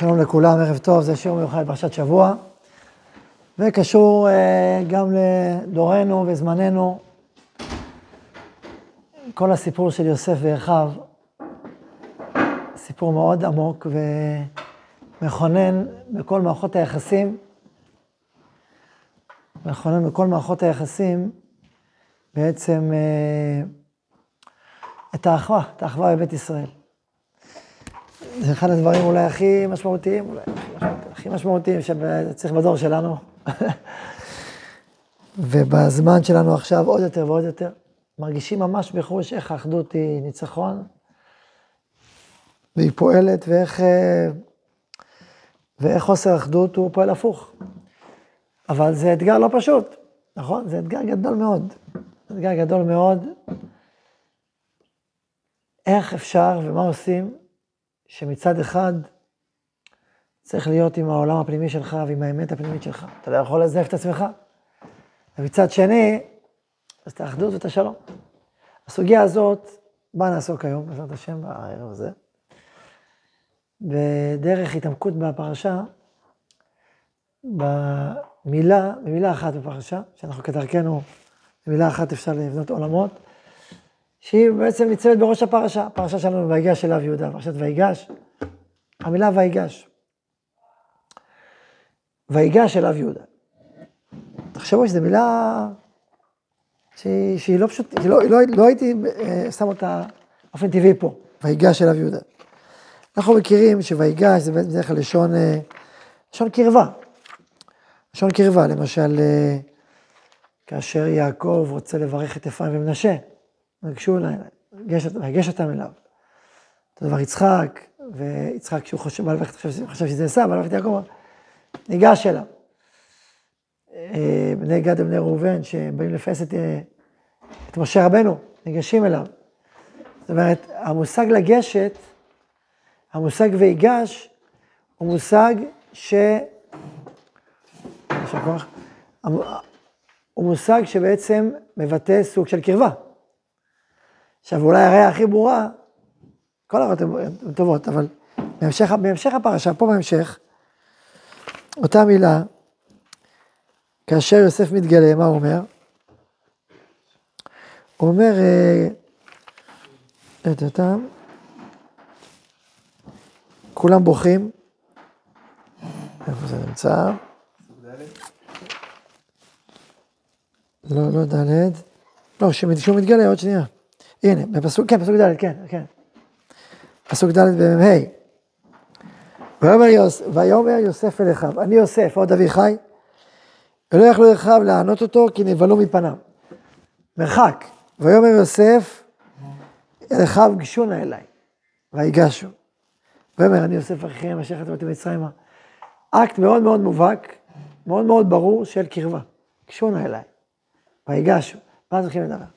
שלום לכולם, ערב טוב, זה שיעור מיוחד פרשת שבוע, וקשור אה, גם לדורנו וזמננו. כל הסיפור של יוסף ואחיו, סיפור מאוד עמוק ומכונן בכל מערכות היחסים, מכונן בכל מערכות היחסים בעצם אה, את האחווה, את האחווה בבית ישראל. זה אחד הדברים אולי הכי משמעותיים, אולי הכי משמעותיים שצריך בדור שלנו. ובזמן שלנו עכשיו עוד יותר ועוד יותר. מרגישים ממש בחוש איך האחדות היא ניצחון, והיא פועלת, ואיך, ואיך חוסר אחדות הוא פועל הפוך. אבל זה אתגר לא פשוט, נכון? זה אתגר גדול מאוד. אתגר גדול מאוד. איך אפשר ומה עושים שמצד אחד צריך להיות עם העולם הפנימי שלך ועם האמת הפנימית שלך. אתה לא יכול לזייף את עצמך. ומצד שני, אז את האחדות ואת השלום. הסוגיה הזאת, בה נעסוק היום, בעזרת השם, בערב הזה. בדרך התעמקות בפרשה, במילה, במילה אחת בפרשה, שאנחנו כדרכנו, במילה אחת אפשר לבנות עולמות, שהיא בעצם ניצבת בראש הפרשה. הפרשה שלנו ויגש אליו יהודה, פרשת ויגש. המילה ויגש. ויגש אליו יהודה. תחשבו שזו מילה שהיא, שהיא לא פשוט, לא, לא, לא הייתי אה, שם אותה באופן טבעי פה, ויגש אליו יהודה. אנחנו מכירים שויגש זה בדרך כלל לשון, אה, לשון קרבה. לשון קרבה, למשל, אה, כאשר יעקב רוצה לברך את אפרים ומנשה. אליי, ויגש אותם אליו. אותו דבר יצחק, ויצחק כשהוא חושב, בעל חשב, חשב שזה עשה, בעל יעקב, ניגש אליו. אה, בני גד ובני ראובן, שבאים לפעס את, אה, את משה רבנו, ניגשים אליו. זאת אומרת, המושג לגשת, המושג ויגש, הוא מושג ש... הוא מושג שבעצם מבטא סוג של קרבה. עכשיו, אולי הראיה הכי ברורה, כל הראיות הן טובות, אבל בהמשך, בהמשך הפרשה, פה בהמשך, אותה מילה, כאשר יוסף מתגלה, מה הוא אומר? הוא אומר, אה, את אותם, כולם בוכים, איפה זה נמצא? לא, לא ד', לא, שהוא מתגלה, עוד שנייה. הנה, בפסוק, כן, פסוק ד', כן, כן. פסוק ד' במ"ה. ויאמר יוס, יוסף אל אחיו, אני יוסף, עוד אבי חי, ולא יכלו אחיו לענות אותו, כי נבהלו מפניו. מרחק. ויאמר יוסף אל אחיו גשו נא אליי, ויגשו. ויאמר אני יוסף אחיכם אשר חטאתם מצרימה. אקט מאוד מאוד מובהק, מאוד מאוד ברור של קרבה. גשו נא אליי, ויגשו. ואז הולכים לדבר.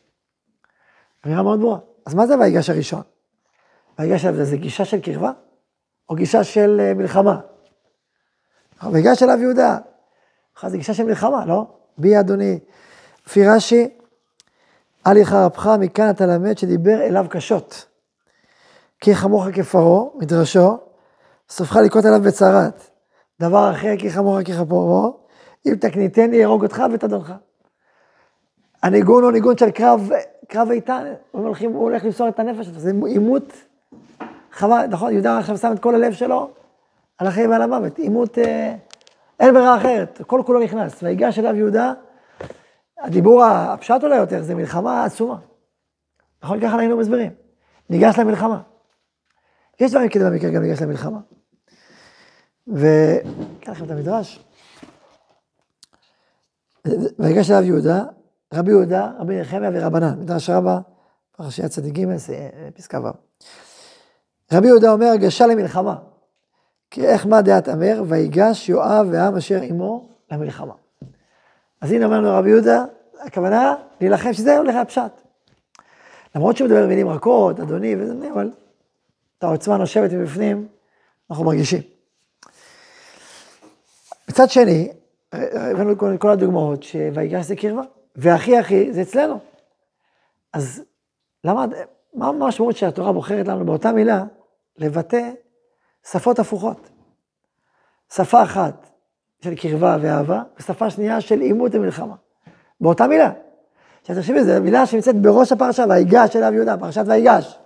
אמירה מאוד ברורה. אז מה זה ויגש הראשון? ויגש אליו זה גישה של קרבה, או גישה של אה, מלחמה? ויגש אליו יהודה. זה גישה של מלחמה, לא? בי אדוני. לפי רש"י, אל יחרפך, מכאן אתה למד שדיבר אליו קשות. כי חמוך כפרעה, מדרשו, סופך לקרות אליו בצרת. דבר אחר כי חמוך ככפרעה, אם תקניתני, יהרוג אותך ואת אדונך. הניגון הוא ניגון של קרב קרב איתן, הוא הולך למסור את הנפש זה עימות חבל, נכון, יהודה עכשיו שם את כל הלב שלו על החיים ועל המוות, עימות, אה, אין ברירה אחרת, כל כולו נכנס, ויגש אליו יהודה, הדיבור הפשט אולי יותר, זה מלחמה עצומה. נכון, ככה היינו מסבירים, ניגש למלחמה. יש דברים כדי במקרה גם ניגש למלחמה. וכאן לכם את המדרש. ויגש אליו יהודה, רבי יהודה, רבי נחמיה ורבנן, מדרש רבה, פרשיית צדיק ג', פסקה ו'. רבי יהודה אומר, הגשה למלחמה. כי איך מה דעת אמר, ויגש יואב והעם אשר עמו למלחמה. אז הנה אומר לנו רבי יהודה, הכוונה להילחם, שזה הולך לפשט. למרות שהוא מדבר מילים רכות, אדוני וזה, אבל את העוצמה נושבת מבפנים, אנחנו מרגישים. מצד שני, הבאנו את כל הדוגמאות שויגש זה קרבה. והכי הכי זה אצלנו. אז למה, מה המשמעות שהתורה בוחרת לנו באותה מילה לבטא שפות הפוכות? שפה אחת של קרבה ואהבה, ושפה שנייה של עימות ומלחמה. באותה מילה. עכשיו תחשבי, זו מילה שנמצאת בראש הפרשה, ויגש אליו יהודה, פרשת ויגש.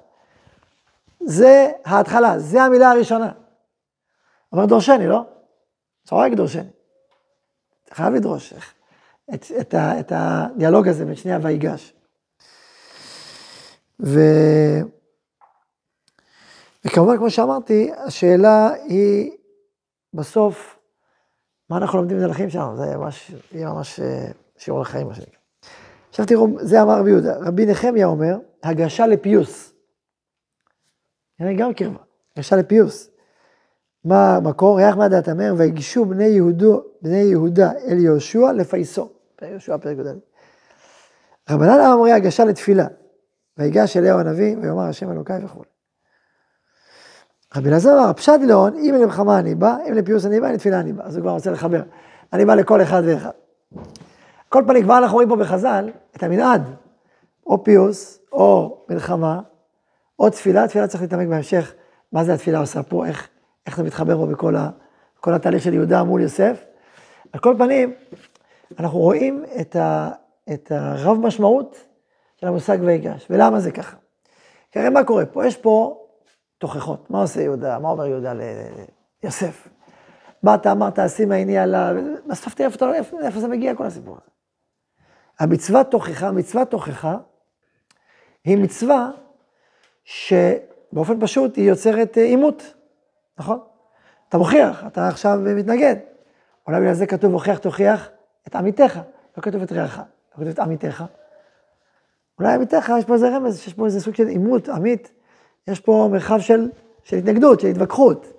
זה ההתחלה, זה המילה הראשונה. אומר דורשני, לא? צורק דורשני. חייב לדרוש את, את, ה, את הדיאלוג הזה בין שני הויגש. ו... וכמובן, כמו שאמרתי, השאלה היא בסוף, מה אנחנו לומדים מזה שלנו? זה ממש, יהיה ממש אה, שיעור לחיים, מה שנקרא. עכשיו תראו, זה אמר רבי יהודה. רבי נחמיה אומר, הגשה לפיוס. גם קרבה, הגשה לפיוס. מה המקור? ריח מהדעת אמר, ויגשו בני, יהודו, בני יהודה אל יהושע לפייסו. יהושע פרק י"ד. רבנן אמרי הגשה לתפילה. ויגש אליהו הנביא, ויאמר השם אלוקיי וכו'. רבי אלעזר אמר, פשט לאון, אם למלחמה אני בא, אם לפיוס אני בא, אם לתפילה אני בא. אז הוא כבר רוצה לחבר. אני בא לכל אחד ואחד. כל פנים, כבר אנחנו רואים פה בחז"ל את המנעד, או פיוס, או מלחמה, או תפילה, תפילה צריך להתעמק בהמשך, מה זה התפילה עושה פה, איך, איך זה מתחבר פה בכל ה, כל התהליך של יהודה מול יוסף. על כל פנים, אנחנו רואים את, ה, את הרב משמעות של המושג ויגש, ולמה זה ככה? כי הרי מה קורה פה? יש פה תוכחות, מה עושה יהודה, מה אומר יהודה ליוסף? באת, אמרת, שים עיני עליו, בסוף תראה איפה, איפה, איפה זה מגיע כל הסיפור הזה. המצווה תוכחה, מצווה תוכחה, היא מצווה שבאופן פשוט היא יוצרת אה, עימות, נכון? אתה מוכיח, אתה עכשיו מתנגד. אולי בגלל זה כתוב, הוכיח תוכיח את עמיתך, לא כתוב את רעך, לא כתוב את עמיתך. אולי עמיתך, יש פה איזה רמז, יש פה איזה סוג של עימות, עמית, יש פה מרחב של, של התנגדות, של התווכחות.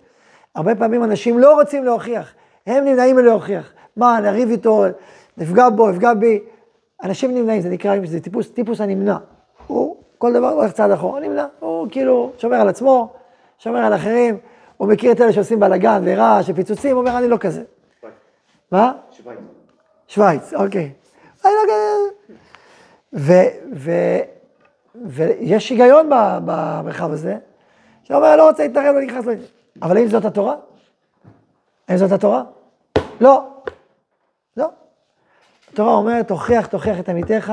הרבה פעמים אנשים לא רוצים להוכיח, הם נמנעים מלהוכיח. מה, נריב איתו, נפגע בו, נפגע בי. אנשים נמנעים, זה נקרא, זה טיפוס, טיפוס הנמנע. הוא, כל דבר הולך צעד אחורה, נמנע. הוא כאילו שומר על עצמו, שומר על אחרים, הוא מכיר את אלה שעושים בלאגן ורעש ופיצוצים, הוא אומר, אני לא כזה. מה? שווייץ. שווייץ, אוקיי. אני לא כזה. ויש היגיון במרחב הזה, שאומר, לא רוצה להתערב, לא נכנס, לו. אבל האם זאת התורה? האם זאת התורה? לא. לא. התורה אומרת, תוכיח, תוכיח את עמיתך,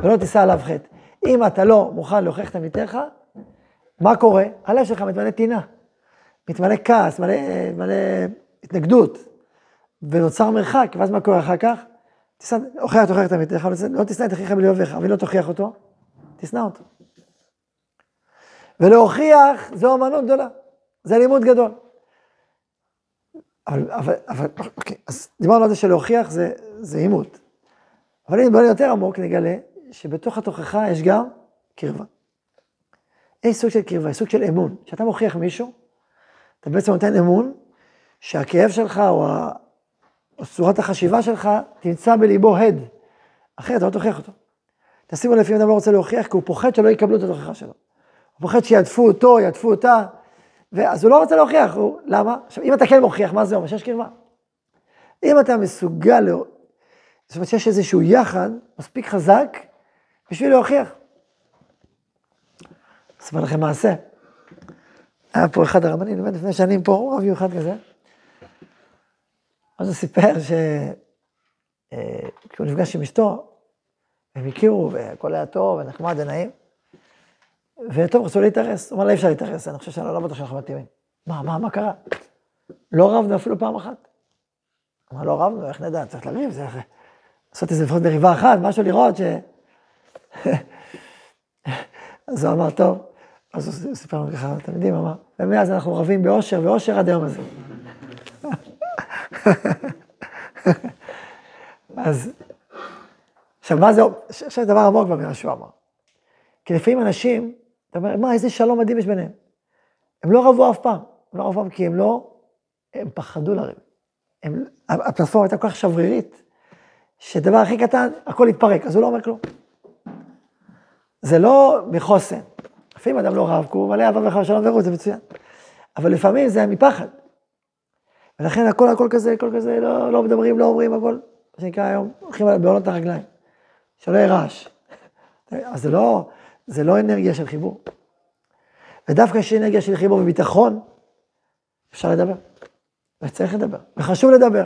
ולא תישא עליו חטא. אם אתה לא מוכן להוכיח את עמיתך, מה קורה? הלב שלך מתמלא טינה, מתמלא כעס, מלא, מלא התנגדות, ונוצר מרחק, ואז מה קורה אחר כך? תישא, הוכיח, תוכיח את עמיתך, לא תשנא את אחיך בלי אוהביך, אבל לא תוכיח אותו, תשנא אותו. ולהוכיח זו אמנות גדולה, זה לימוד גדול. אבל, אבל, אבל, אוקיי, אז דיברנו על זה שלהוכיח זה, זה עימות. אבל אם בוא יותר עמוק, נגלה שבתוך התוכחה יש גם קרבה. יש סוג של קרבה, יש סוג של אמון. כשאתה מוכיח מישהו, אתה בעצם נותן אמון שהכאב שלך או, צורת החשיבה שלך תמצא בליבו הד. אחרת אתה לא תוכיח אותו. תשימו לב, אדם לא רוצה להוכיח, כי הוא פוחד שלא יקבלו את התוכחה שלו. הוא פוחד שיעדפו אותו, יעדפו אותה, ואז הוא לא רוצה להוכיח, הוא, למה? עכשיו, אם אתה כן מוכיח, מה זה אומר? שיש קרבה. אם אתה מסוגל, זאת אומרת שיש איזשהו יחד מספיק חזק בשביל להוכיח. אספר לכם מעשה. היה פה אחד הרבנים, באמת לפני שנים פה, רב מיוחד כזה. אז הוא סיפר ש... אה, כשהוא נפגש עם אשתו, הם הכירו, והכל היה טוב, ונחמד ונעים. וטוב, רצו להתארס. הוא אמר, לא אפשר להתארס, אני חושב שאני לא בטוח שאנחנו מתאימים. מה, מה, מה קרה? לא רבנו אפילו פעם אחת. אמר, לא רבנו, איך נדע? צריך לריב, זה לעשות איזה לפחות מריבה אחת, משהו לראות ש... אז הוא אמר, טוב. אז הוא סיפר לנו ככה, אתם יודעים, אמר, ומאז אנחנו רבים באושר, ואושר עד היום הזה. אז, עכשיו, מה זה, עכשיו דבר עמוק במילה שהוא אמר. כי לפעמים אנשים, אתה אומר, מה, איזה שלום מדהים יש ביניהם. הם לא רבו אף פעם, הם לא רבו אף פעם כי הם לא, הם פחדו לריב. הפלטפורמה הייתה כל כך שברירית, שדבר הכי קטן, הכל התפרק, אז הוא לא אומר כלום. זה לא מחוסן. לפעמים אדם לא רב, כי הוא מלא אהבה וחבר שלום ורעות, זה מצוין. אבל לפעמים זה מפחד. ולכן הכל הכל כזה, הכל כזה, לא, לא מדברים, לא אומרים, הכל, מה שנקרא היום, הולכים בעונות הרגליים. שלא יהיה רעש. אז זה לא, זה לא אנרגיה של חיבור. ודווקא כשיש אנרגיה של חיבור וביטחון, אפשר לדבר. וצריך לדבר, וחשוב לדבר.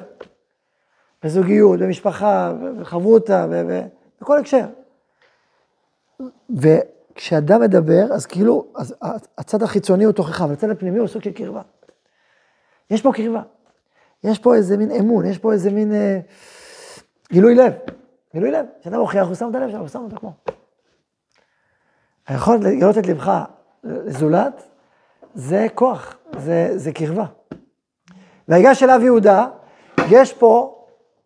בזוגיות, במשפחה, בחברותה, בכל הקשר. וכשאדם מדבר, אז כאילו, אז הצד החיצוני הוא תוכחה, אבל הצד הפנימי הוא סוג של קרבה. יש פה קרבה. יש פה איזה מין אמון, יש פה איזה מין אה, גילוי לב. גילוי לב. כשאתה מוכיח, הוא שם את הלב שלו, הוא שם אותו כמו. היכולת לגלות את לבך לזולת, זה כוח, זה, זה קרבה. והיגש אליו יהודה, יש פה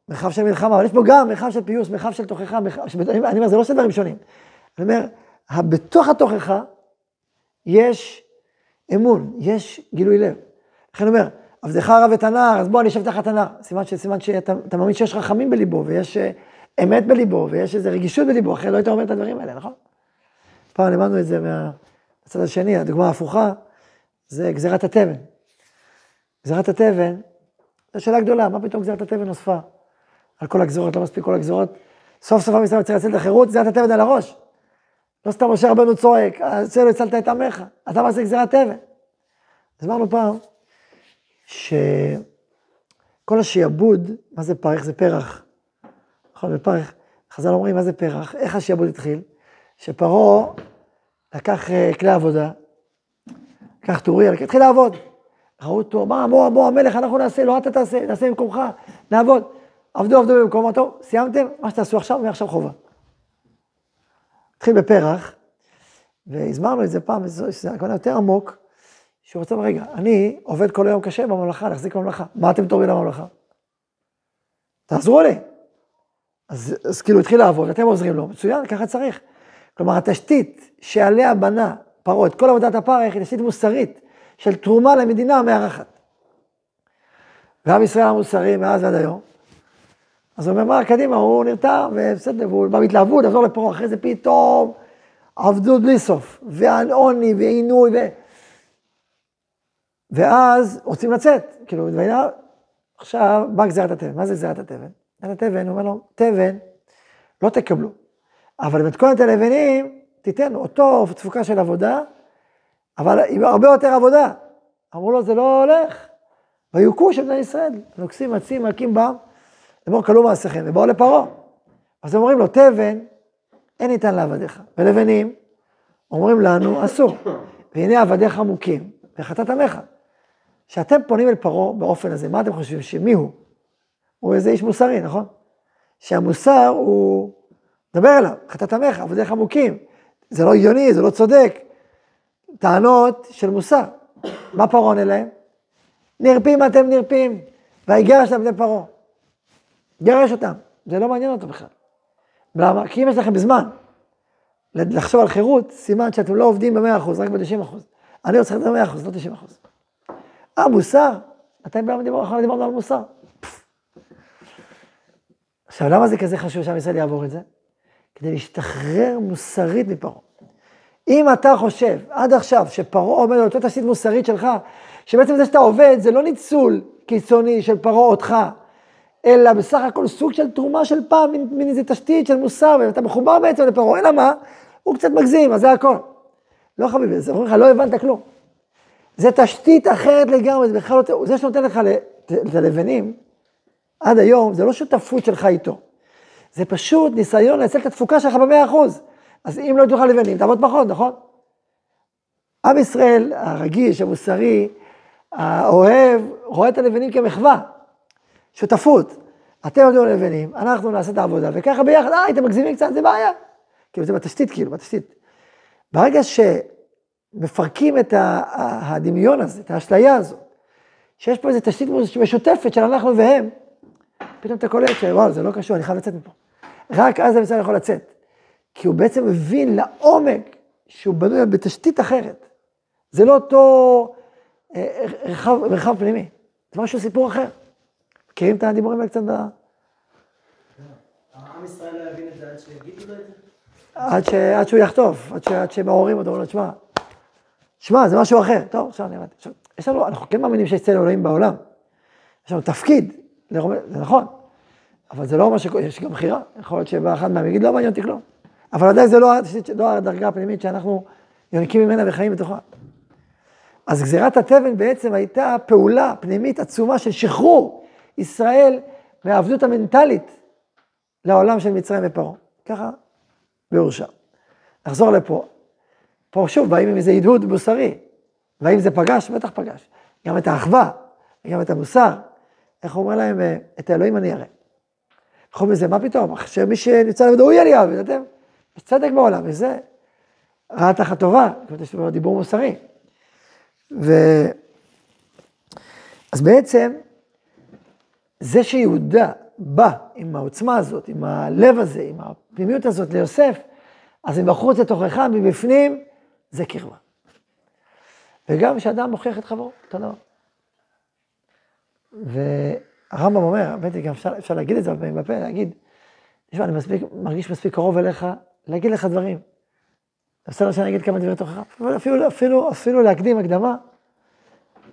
מרחב של מלחמה, אבל יש פה גם מרחב של פיוס, מרחב של תוכחה, מרחב. אני, אני אומר, זה לא שני דברים שונים. אני אומר, בתוך התוכחה יש אמון, יש גילוי לב. לכן אומר, עבדך רב את הנער, אז בוא אני אשב תחת הנער. סימן, סימן שאתה מאמין שיש רחמים בליבו, ויש אה, אמת בליבו, ויש איזו רגישות בליבו, אחרי לא היית אומר את הדברים האלה, נכון? פעם לימדנו את זה מהצד השני, הדוגמה ההפוכה, זה גזירת התבן. גזירת התבן, זו שאלה גדולה, מה פתאום גזירת התבן נוספה? על כל הגזירות, לא מספיק כל הגזירות. סוף סוף ישראל צריך לצאת לחירות, גזירת התבן על הראש. לא סתם משה רבנו צועק, אצלנו לא הצלת את עמך, אתה מעשה גזירת תבן. אז אמרנו פעם, שכל השיעבוד, מה זה פרח? זה פרח. נכון, בפרח, חז"ל אומרים, מה זה פרח? איך השיעבוד התחיל? שפרעה לקח אה, כלי עבודה, לקח טורי, התחיל לעבוד. ראו אותו, מה, בוא, בוא המלך, אנחנו נעשה, לא אתה תעשה, נעשה במקומך, נעבוד. עבדו, עבדו במקומו, טוב, סיימתם? מה שתעשו עכשיו, מעכשיו חובה. התחיל בפרח, והזמרנו את זה פעם, שזה הכוונה יותר עמוק, שהוא רוצה, רגע, אני עובד כל היום קשה בממלכה, להחזיק בממלכה, מה אתם תוריד לממלכה? תעזרו לי. אז, אז כאילו התחיל לעבוד, אתם עוזרים לו, מצוין, ככה צריך. כלומר, התשתית שעליה בנה פרעה את כל עבודת הפרך היא תשתית מוסרית של תרומה למדינה המארחת. ועם ישראל המוסרי מאז ועד היום. אז הוא אומר, מה, קדימה, הוא נרתע, ובסדר, והוא בא בהתלהבות, לחזור לפרעה, אחרי זה פתאום עבדות בלי סוף, ועוני, ועינוי, ו... ואז רוצים לצאת, כאילו, דברינה, עכשיו באה גזירת התבן, מה זה גזירת התבן? גזירת התבן, הוא אומר לו, תבן, לא תקבלו, אבל במתכונת הלבנים, תיתן אותו תפוקה של עבודה, אבל עם הרבה יותר עבודה. אמרו לו, זה לא הולך. ויוכו של בני ישראל, נוקסים, עצים, מלכים בם, לאמור כלו מעשיכם, ובאו לפרעה. אז הם אומרים לו, תבן, אין ניתן לעבדיך. ולבנים, אומרים לנו, אסור. והנה עבדיך מוכים, וחטאת עמך. כשאתם פונים אל פרעה באופן הזה, מה אתם חושבים? שמי הוא? הוא איזה איש מוסרי, נכון? שהמוסר הוא, דבר אליו, חטאת עמך, עבדיך מוכים. זה לא הגיוני, זה לא צודק. טענות של מוסר. מה פרעה עונה להם? נרפים אתם נרפים, ויגרש להם בני פרעה. גרש אותם, זה לא מעניין אותו בכלל. למה? כי אם יש לכם זמן לחשוב על חירות, סימן שאתם לא עובדים ב-100%, רק ב-90%. אני רוצה לדבר ב-100%, לא 90%. אה, מוסר? מתי פעם דיברנו על מוסר? עכשיו, למה זה כזה חשוב שעם ישראל יעבור את זה? כדי להשתחרר מוסרית מפרעה. אם אתה חושב עד עכשיו שפרעה עומד על אותה תשתית מוסרית שלך, שבעצם זה שאתה עובד זה לא ניצול קיצוני של פרעה אותך, אלא בסך הכל סוג של תרומה של פעם, מין, מין איזה תשתית של מוסר, ואתה מחובר בעצם לפרעה, אלא מה? הוא קצת מגזים, אז זה הכל. לא חביבי, זה אומרים לך, לא הבנת כלום. זה תשתית אחרת לגמרי, זה בכלל לא, זה שנותן לך את הלבנים, עד היום, זה לא שותפות שלך איתו. זה פשוט ניסיון לנצל את התפוקה שלך במאה אחוז. אז אם לא תאכל לבנים, תעבוד פחות, נכון? עם ישראל הרגיש, המוסרי, האוהב, רואה את הלבנים כמחווה, שותפות. אתם עובדים על לבנים, אנחנו נעשה את העבודה, וככה ביחד, אה, אתם מגזימים קצת, זה בעיה. כאילו, זה בתשתית, כאילו, בתשתית. ברגע שמפרקים את הדמיון הזה, את האשליה הזאת, שיש פה איזו תשתית משותפת של אנחנו והם, פתאום אתה קולט שוואו, זה לא קשור, אני חייב לצאת מפה. רק אז המצב יכול לצאת. כי הוא בעצם מבין לעומק שהוא בנוי בתשתית אחרת. זה לא אותו אה, רחב, מרחב פנימי, זה משהו, סיפור אחר. מכירים את הדיבורים האלה קצת. עם ישראל לא יבין את זה עד שיגידו לו את זה? עד, שהוא יחטוף, עד, שמעוררים אותו, אומרים לו, תשמע, שמע, זה משהו אחר. טוב, עכשיו אני אמרתי. יש לנו, אנחנו כן מאמינים שיש צלם אלוהים בעולם. יש לנו תפקיד, זה נכון, אבל זה לא אומר שיש גם בחירה. יכול להיות שבא אחד מהם יגיד, לא מעניין אותי כלום. אבל עדיין זה לא, לא הדרגה הפנימית שאנחנו יונקים ממנה וחיים בתוכה. אז גזירת התבן בעצם הייתה פעולה פנימית עצומה של שחרור ישראל מהעבדות המנטלית לעולם של מצרים ופרעה. ככה בהורשה. נחזור לפה. פה שוב באים עם איזה הדהוד מוסרי. והאם זה פגש? בטח פגש. גם את האחווה, וגם את המוסר. איך אומר להם? את האלוהים אני אראה. אומרים לזה? מה פתאום? שמי שנמצא לבדו הוא יהיה לי אב, אתם? יש צדק בעולם, וזה רעה תחת טובה, יש דיבור מוסרי. ו... אז בעצם, זה שיהודה בא עם העוצמה הזאת, עם הלב הזה, עם הפנימיות הזאת ליוסף, אז מבחוץ לתוכך, מבפנים, זה קרבה. וגם כשאדם מוכיח את חברו, אותו דבר. והרמב"ם אומר, באמת, גם אפשר, אפשר להגיד את זה בפה, להגיד, תשמע, אני מספיק, מרגיש מספיק קרוב אליך, להגיד לך דברים. בסדר שאני אגיד כמה דברי תוכחה, אפילו, אפילו, אפילו להקדים הקדמה,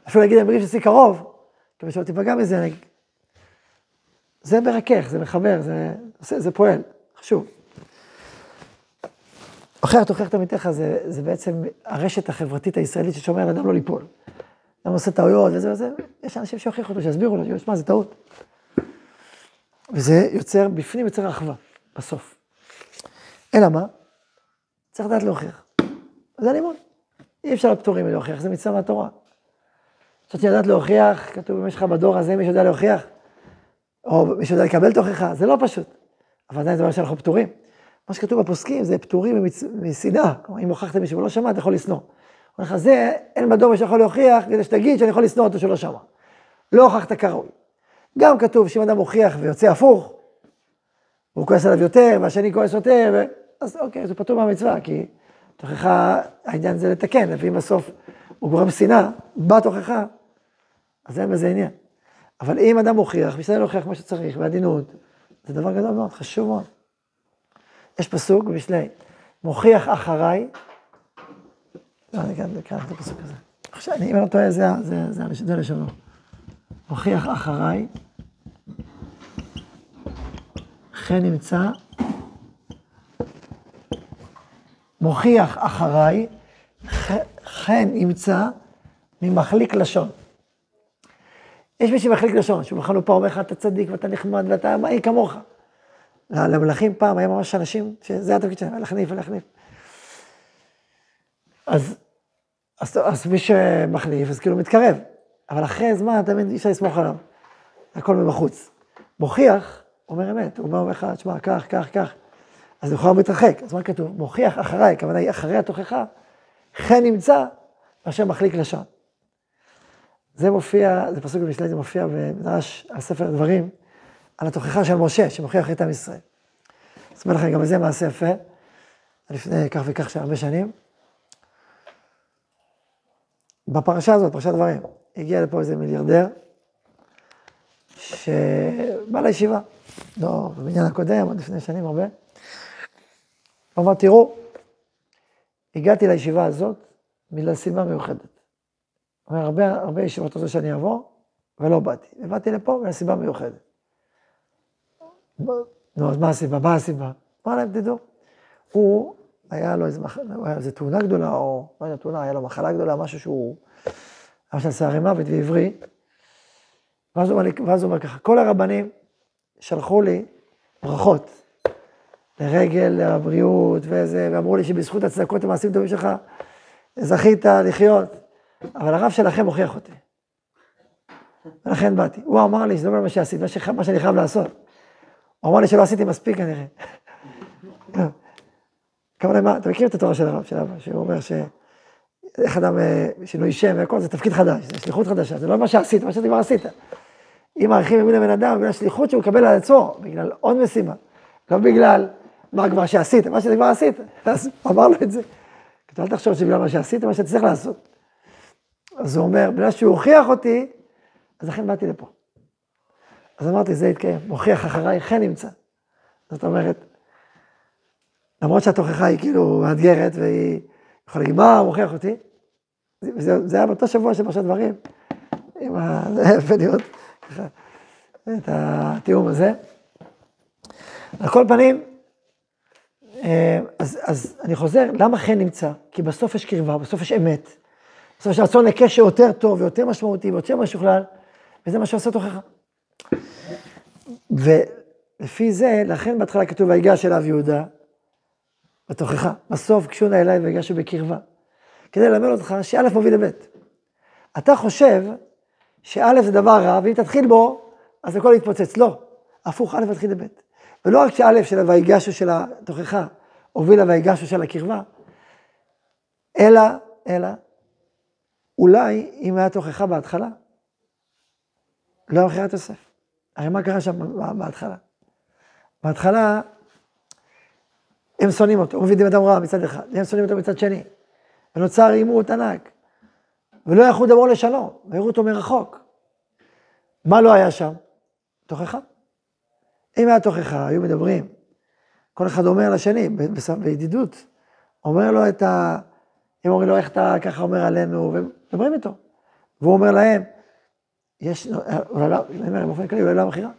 אפילו להגיד, אני מרגיש מספיק קרוב, כדי שלא תיפגע מזה, אני... זה מרכך, זה מחבר, זה, זה, זה פועל, חשוב. הוכיח תוכיח עמיתך זה, זה בעצם הרשת החברתית הישראלית ששומר לאדם לא ליפול. אדם עושה טעויות וזה וזה, יש אנשים שיוכיחו אותו, שיסבירו לו, שמע, זה טעות. וזה יוצר, בפנים יוצר אחווה, בסוף. אלא מה? צריך לדעת להוכיח. זה לימוד. אי אפשר לפטורים מלהוכיח, זה מצווה מהתורה. צריך לדעת להוכיח, כתוב אם יש לך בדור הזה מי שיודע להוכיח, או שיודע לקבל תוכחה, זה לא פשוט. אבל עדיין זה אומר שאנחנו פטורים. מה שכתוב בפוסקים זה פטורים משנאה. כלומר, אם הוכחת מישהו ולא שמע, אתה יכול לשנוא. אומר לך, זה, אין בדור שיכול להוכיח, כדי שתגיד שאני יכול לשנוא אותו שלא שמע. לא הוכחת כראוי. גם כתוב שאם אדם מוכיח ויוצא הפוך, הוא כועס עליו יותר, והשני כועס יותר, ו... אז אוקיי, זה פטור מהמצווה, כי תוכחה, העניין זה לתקן, ואם בסוף הוא גורם שנאה, בתוכחה, אז אין בזה עניין. אבל אם אדם מוכיח, משתדל להוכיח מה שצריך, בעדינות, זה דבר גדול מאוד, חשוב מאוד. יש פסוק במשלי, מוכיח אחריי, לא, אני כאן אקרא את הפסוק הזה. עכשיו, אם אני לא טועה, זה, זה, זה, זה לשונו. מוכיח אחריי, חן נמצא, מוכיח אחריי, חן ימצא ממחליק לשון. יש מי שמחליק לשון, בכלל לא פה אומר לך, אתה צדיק ואתה נחמד ואתה, מה כמוך? למלכים פעם היה ממש אנשים, שזה התפקיד שלהם, להחניף ולהחניף. אז, אז, אז מי שמחליף, אז כאילו מתקרב. אבל אחרי זמן, תמיד אי אפשר לסמוך עליו. הכל מבחוץ. מוכיח, אומר אמת, הוא אומר לך, תשמע, כך, כך, כך. אז הוא יכול להתרחק. אז מה כתוב? מוכיח אחריי, הכוונה היא אחרי התוכחה, חן נמצא, מאשר מחליק לשון. זה מופיע, זה פסוק במשלי, זה מופיע במדרש על ספר דברים, על התוכחה של משה, שמוכיח את עם ישראל. אז לכם, גם זה מעשה יפה, לפני כך וכך של הרבה שנים. בפרשה הזאת, פרשת דברים, הגיע לפה איזה מיליארדר, שבא לישיבה, לא, בבניין הקודם, עוד לפני שנים הרבה. הוא אמר, תראו, הגעתי לישיבה הזאת בגלל סיבה מיוחדת. אומר, הרבה, הרבה ישיבות רוצה שאני אבוא, ולא באתי. ובאתי לפה בגלל סיבה מיוחדת. נו, אז מה הסיבה? מה הסיבה? אמר להם, תדעו, הוא, היה לו איזה, איזה תאונה גדולה, או לא יודע, תאונה, היה לו מחלה גדולה, משהו שהוא, היה של שערי מוות ועברי. ואז הוא, אומר ככה, כל הרבנים שלחו לי ברכות לרגל הבריאות וזה, ואמרו לי שבזכות הצדקות המעשים טובים שלך, זכית לחיות, אבל הרב שלכם הוכיח אותי. ולכן באתי. הוא אמר לי שזה לא מה שעשיתי, מה שאני חייב לעשות. הוא אמר לי שלא עשיתי מספיק כנראה. כמובן, מה, אתה מכיר את התורה של הרב, של אבא, שהוא אומר ש... איך אדם, אה, שינוי שם והכל, זה תפקיד חדש, זה שליחות חדשה, זה לא מה שעשית, מה שאתה כבר עשית. אם מעריכים ימין לבן אדם, בגלל שליחות שהוא מקבל על עצמו, בגלל עוד משימה, לא בגלל מה כבר שעשית, מה שאתה כבר עשית, אז אמר לו את זה. אל תחשוב שבגלל מה שעשית, מה שאתה צריך לעשות. אז הוא אומר, בגלל שהוא הוכיח אותי, אז לכן באתי לפה. אז אמרתי, זה יתקיים, מוכיח אחריי, חן נמצא. זאת אומרת, למרות שהתוכחה היא כאילו מאתגרת, והיא יכולה להגיד, מה מוכיח אותי? זה, זה היה באותו שבוע של פרשת דברים, עם הפניות, את התיאום הזה. על כל פנים, אה, אז, אז אני חוזר, למה חן נמצא? כי בסוף יש קרבה, בסוף יש אמת. בסוף יש רצון לקשר יותר טוב ויותר משמעותי ויותר משוכלל, וזה מה שעושה תוכחה. ולפי זה, לכן בהתחלה כתוב ויגש אליו יהודה, בתוכחה. בסוף קשונה אליי ויגשו בקרבה. כדי ללמד אותך שא' מוביל לב'. אתה חושב שא' זה דבר רע, ואם תתחיל בו, אז הכל יתפוצץ. לא, הפוך, א' מתחיל לב'. ולא רק שא' של הויגשו של התוכחה הובילה ויגשו של הקרבה, אלא, אלא, אולי אם היה תוכחה בהתחלה, לא היה מכירת יוסף. הרי מה קרה שם בהתחלה? בהתחלה, הם שונאים אותו, הוא מביא אדם רע מצד אחד, הם שונאים אותו מצד שני. ונוצר עימות ענק. ולא יכלו לדבר לשלום, והראו אותו מרחוק. מה לא היה שם? תוכחה. אם היה תוכחה, היו מדברים. כל אחד אומר לשני, בידידות. אומר לו את ה... הם אומרים לו, איך אתה ככה אומר עלינו, ומדברים איתו. והוא אומר להם, יש, אולי לא, אני אומר, באופן כללי, אולי לא המכירה.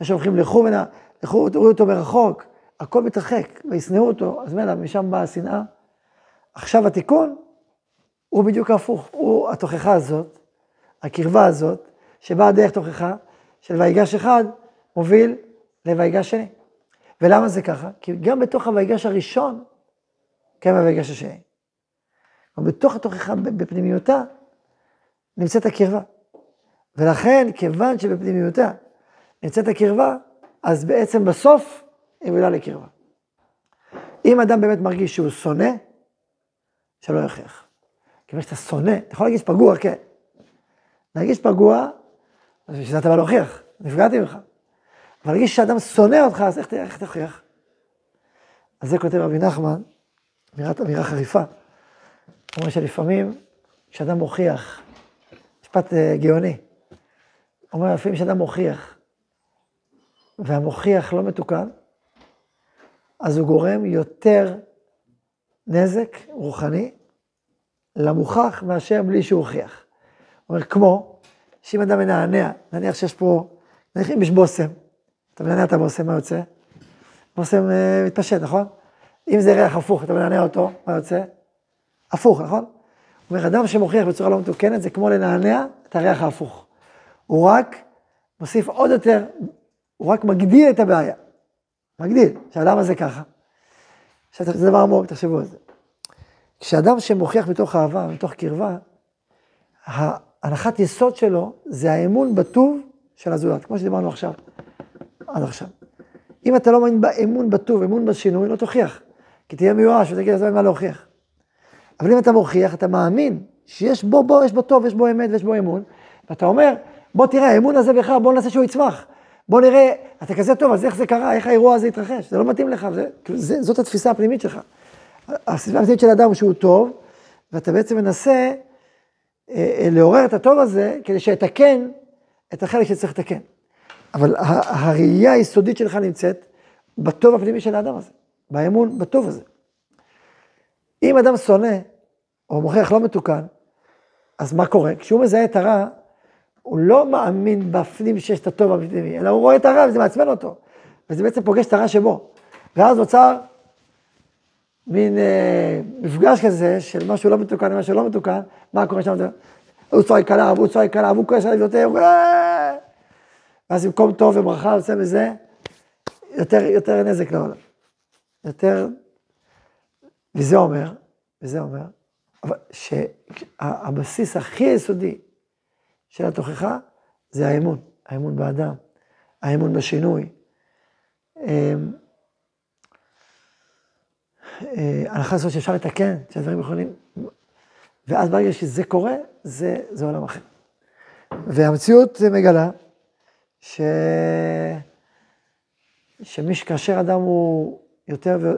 יש שהולכים, לכו ונא, לכו, תראו אותו מרחוק, הכל מתרחק, וישנאו אותו, אז מילא, משם באה השנאה. עכשיו התיקון הוא בדיוק הפוך, הוא התוכחה הזאת, הקרבה הזאת, שבאה דרך תוכחה, של ויגש אחד, מוביל לויגש שני. ולמה זה ככה? כי גם בתוך הויגש הראשון, קיים הויגש השני. בתוך התוכחה, בפנימיותה, נמצאת הקרבה. ולכן, כיוון שבפנימיותה נמצאת הקרבה, אז בעצם בסוף היא מובילה לקרבה. אם אדם באמת מרגיש שהוא שונא, שלא יכריח. כיוון שאתה שונא, אתה יכול להרגיש פגוע, כן. להרגיש פגוע, אז בשביל זה אתה בא להוכיח, נפגעתי ממך. אבל להרגיש שאדם שונא אותך, אז איך, תוכיח? אז זה כותב רבי נחמן, אמירה חריפה. הוא אומר שלפעמים, כשאדם מוכיח, משפט uh, גאוני, אומר, לפעמים כשאדם מוכיח, והמוכיח לא מתוקן, אז הוא גורם יותר נזק רוחני למוכח מאשר בלי שהוא הוכיח. אומר, כמו שאם אדם מנענע, נניח שיש פה, נניח אם יש בושם, אתה מנענע את הבושם, מה יוצא? בושם uh, מתפשט, נכון? אם זה ריח הפוך, אתה מנענע אותו, מה יוצא? הפוך, נכון? הוא אומר, אדם שמוכיח בצורה לא מתוקנת, זה כמו לנענע את הריח ההפוך. הוא רק מוסיף עוד יותר, הוא רק מגדיל את הבעיה. מגדיל. עכשיו, למה זה ככה? עכשיו, זה דבר עמוק, תחשבו על זה. כשאדם שמוכיח מתוך אהבה, מתוך קרבה, ההנחת יסוד שלו זה האמון בטוב של הזולת, כמו שדיברנו עכשיו, עד עכשיו. אם אתה לא מאמין באמון בטוב, אמון בשינוי, לא תוכיח. כי תהיה מיואש ותגיד, אז מה להוכיח. אבל אם אתה מוכיח, אתה מאמין שיש בו, בו, יש בו טוב, יש בו אמת ויש בו אמון, ואתה אומר, בוא תראה, האמון הזה בך, בוא נעשה שהוא יצמח. בוא נראה, אתה כזה טוב, אז איך זה קרה, איך האירוע הזה התרחש, זה לא מתאים לך, זה, זה, זאת התפיסה הפנימית שלך. התפיסה הפנימית של האדם שהוא טוב, ואתה בעצם מנסה אה, אה, לעורר את הטוב הזה, כדי שיתקן את החלק שצריך לתקן. אבל הראייה היסודית שלך נמצאת בטוב הפנימי של האדם הזה, באמון בטוב הזה. אם אדם שונא, או מוכיח לא מתוקן, אז מה קורה? כשהוא מזהה את הרע, הוא לא מאמין בפנים שיש את הטוב הפנימי, אלא הוא רואה את הרע וזה מעצבן אותו. וזה בעצם פוגש את הרע שבו. ואז נוצר מין אה, מפגש כזה של משהו לא מתוקן ומשהו לא מתוקן, מה קורה שם? הוא צועק עליו, הוא צועק עליו, הוא כועס עליו יותר, אה! ואז במקום טוב וברכה יוצא מזה יותר, יותר נזק לעולם. יותר, וזה אומר, וזה אומר, שהבסיס הכי יסודי של התוכחה זה האמון, האמון באדם, האמון בשינוי. אמ, אה, הזאת שאפשר לתקן, שהדברים יכולים, ואז ברגע שזה קורה, זה, זה עולם אחר. והמציאות מגלה ש... שמי שכאשר אדם הוא יותר ו...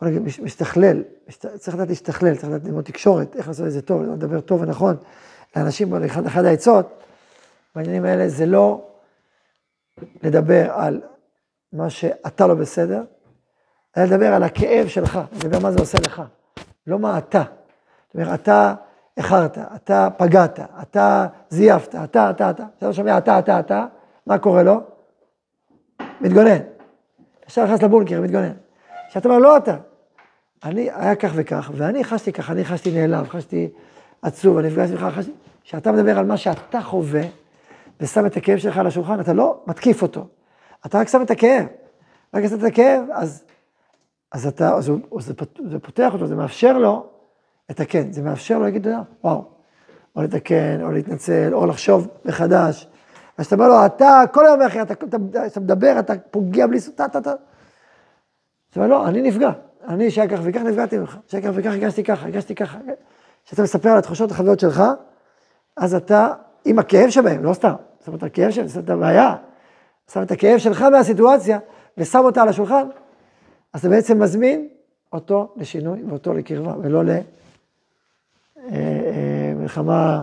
בוא נגיד, משתכלל, צריך לדעת להשתכלל, צריך לדעת ללמוד תקשורת, איך לעשות את זה טוב, לדבר טוב ונכון לאנשים, אחד, אחד העצות בעניינים האלה זה לא לדבר על מה שאתה לא בסדר, אלא לדבר על הכאב שלך, לדבר מה זה עושה לך, לא מה אתה. זאת אומרת, אתה איחרת, אתה פגעת, אתה זייפת, אתה, אתה, אתה. כשאתה שומע אתה, אתה, אתה, מה קורה לו? מתגונן. עכשיו נכנס לבונקר, מתגונן. כשאתה אומר, לא אתה, אני, היה כך וכך, ואני חשתי כך, אני חשתי נעלב, חשתי, עצוב, אני נפגש ממך, כשאתה מדבר על מה שאתה חווה, ושם את הכאב שלך על השולחן, אתה לא מתקיף אותו. אתה רק שם את הכאב. רק שם את הכאב, אז, אז אתה, אז הוא, זה, זה פותח אותו, זה מאפשר לו הכן, זה מאפשר לו להגיד, וואו, או לתקן, או להתנצל, או לחשוב מחדש. אז אתה אומר לו, אתה כל היום אחי, אתה, אתה, אתה מדבר, אתה פוגע בלי סוטה, אתה, אתה. אז אומר, לא, אני נפגע. אני שהיה כך וכך נפגעתי ממך, שהיה כך וכך הגשתי ככה, הגשתי ככה. כשאתה מספר על התחושות, החוויות שלך, אז אתה, עם הכאב שבהם, לא סתם, שם את הכאב שלהם, שם את הבעיה, שם את הכאב שלך מהסיטואציה, ושם אותה על השולחן, אז אתה בעצם מזמין אותו לשינוי ואותו לקרבה, ולא למלחמה אה,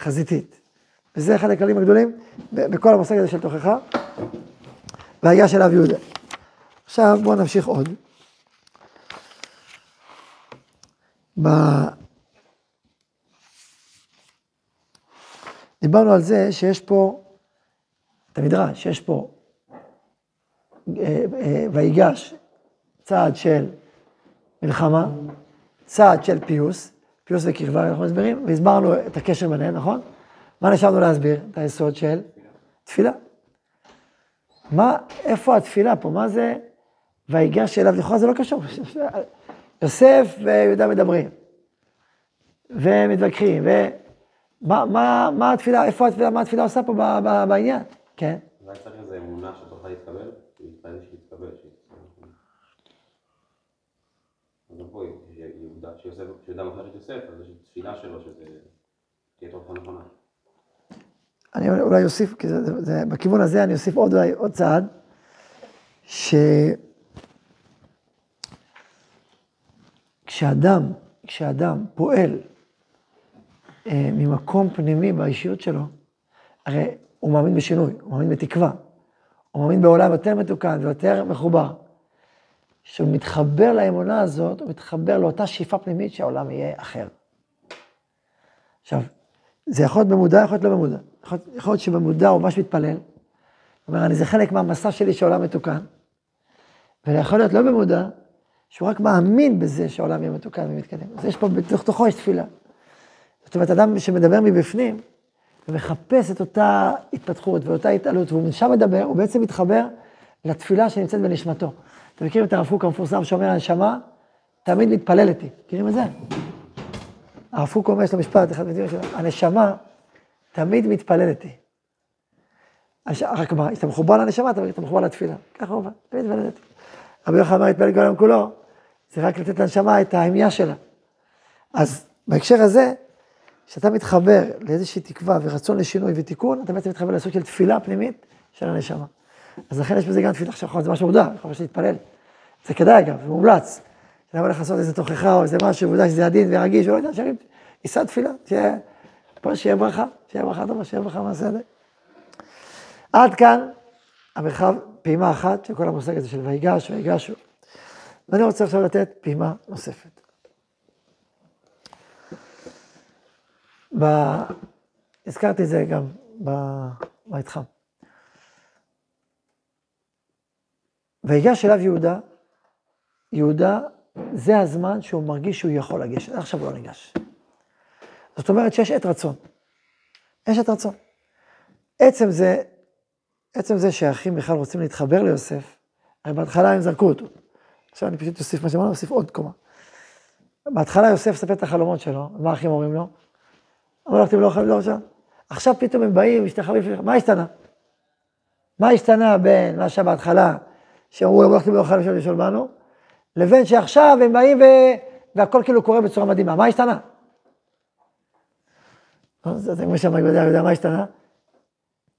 חזיתית. וזה אחד הכללים הגדולים בכל המושג הזה של תוכחה, והגיעה של אב יהודה. עכשיו בואו נמשיך עוד. ב... דיברנו על זה שיש פה, את המדרש, שיש פה אה, אה, ויגש צעד של מלחמה, צעד של פיוס, פיוס וקרבה, אנחנו מסבירים, והסברנו את הקשר ביניהם, נכון? מה נשארנו להסביר? את היסוד של תפילה. מה, איפה התפילה פה? מה זה ויגש אליו? לכאורה זה לא קשור. יוסף ויהודה מדברים, ומתווכחים, ומה מה, מה התפילה, איפה התפילה, מה התפילה עושה פה בעניין? כן. אולי צריך איזו אמונה שתוכל להתקבל? להתפלל שיתקבל. אז פה יהודה, שיהודה מוכר את יוסף, אז יש תפילה שלו שזה תהיה תרופה נכונה. אני אולי אוסיף, כי זה, זה, בכיוון הזה אני אוסיף עוד, עוד צעד, ש... כשאדם, כשאדם פועל אה, ממקום פנימי באישיות שלו, הרי הוא מאמין בשינוי, הוא מאמין בתקווה, הוא מאמין בעולם יותר מתוקן ויותר מחובר. כשהוא מתחבר לאמונה הזאת, הוא מתחבר לאותה שאיפה פנימית שהעולם יהיה אחר. עכשיו, זה יכול להיות במודע, יכול להיות לא במודע. יכול, יכול להיות שבמודע הוא ממש מתפלל. הוא אומר, אני זה חלק מהמסע שלי שהעולם מתוקן. ויכול להיות לא במודע, שהוא רק מאמין בזה שהעולם יהיה מתוקן ומתקדם. אז יש פה, בתוך תוכו יש תפילה. זאת אומרת, אדם שמדבר מבפנים, ומחפש את אותה התפתחות ואותה התעלות, והוא משם מדבר, הוא בעצם מתחבר לתפילה שנמצאת בנשמתו. אתם מכירים את הרב קוק המפורסם שאומר, הנשמה תמיד מתפללת לי. מכירים את זה? הרב קוק אומר, יש לו משפט, אחד מהדברים שלו, הנשמה תמיד מתפללת לי. רק מה, כשאתה מחובר לנשמה, אתה מחובר לתפילה. ככה הוא אומר, תמיד מתפללת. רבי יוחנן אמר, התפלל כל היום כולו, זה רק לתת לנשמה את ההמיה שלה. אז בהקשר הזה, כשאתה מתחבר לאיזושהי תקווה ורצון לשינוי ותיקון, אתה בעצם מתחבר לסוג של תפילה פנימית של הנשמה. אז לכן יש בזה גם תפילה, עכשיו זה משהו מודע, יכול להתפלל. זה כדאי אגב, זה מומלץ. למה לך לעשות איזה תוכחה או איזה משהו, ועובדה שזה עדין ורגיש, ולא יודע, שרים, יישא תפילה, שיהיה, פה שיהיה ברכה, שיהיה ברכה טובה, שיהיה ברכה מהסדר. עד כאן המרחב, פעימה אחת של כל המושג הזה של ויגש, ויגשו. ואני רוצה עכשיו לתת פעימה נוספת. ב... הזכרתי את זה גם במתחם. ויגש אליו יהודה, יהודה, זה הזמן שהוא מרגיש שהוא יכול לגשת, עכשיו הוא לא ניגש. זאת אומרת שיש עת רצון. יש עת רצון. עצם זה, עצם זה שהאחים בכלל רוצים להתחבר ליוסף, הרי בהתחלה הם זרקו אותו. עכשיו אני פשוט אוסיף מה שאמרנו, אוסיף עוד קומה. בהתחלה יוסף ספר את החלומות שלו, מה האחים אומרים לו? אמרו לו, אתם לא יכולים לדור שם? עכשיו פתאום הם באים, משתחווים, מה השתנה? מה השתנה בין מה שהיה בהתחלה, שאמרו להם, הלכתם לא יכולים לשאול לשאול בנו, לבין שעכשיו הם באים. והכל כאילו קורה בצורה מדהימה, מה השתנה? זה כמו שאמר, יודע מה השתנה?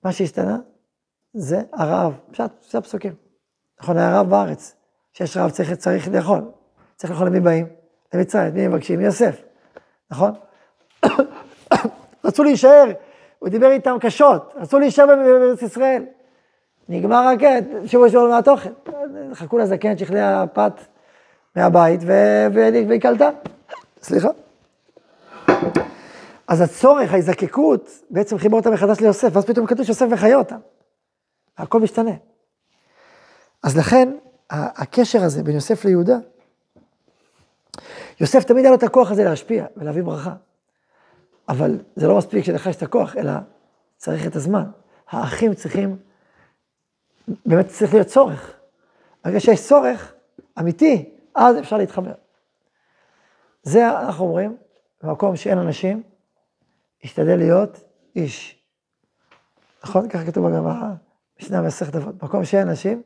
מה שהשתנה זה הרעב, פשוט, זה הפסוקים. נכון, היה רעב בארץ, כשיש רעב צריך, צריך לאכול, צריך לאכול למי באים? למצרים, מי מבקשים? יוסף, נכון? רצו להישאר, הוא דיבר איתם קשות, רצו להישאר בארץ ישראל. נגמר הקט, שבוע שבוע מהתוכן. חכו לזקן, שכלי הפת מהבית, והיא קלטה. סליחה. אז הצורך, ההזקקות, בעצם חיבר אותה מחדש ליוסף, ואז פתאום כתוב שיוסף מחיה אותה. הכל משתנה. אז לכן, הקשר הזה בין יוסף ליהודה, יוסף תמיד היה לו את הכוח הזה להשפיע ולהביא ברכה. אבל זה לא מספיק שלך יש את הכוח, אלא צריך את הזמן. האחים צריכים, באמת צריך להיות צורך. ברגע שיש צורך אמיתי, אז אפשר להתחבר. זה אנחנו אומרים, במקום שאין אנשים, השתדל להיות איש. נכון? ככה כתוב בגמרא, משנה מסכת אבות. במקום שאין אנשים,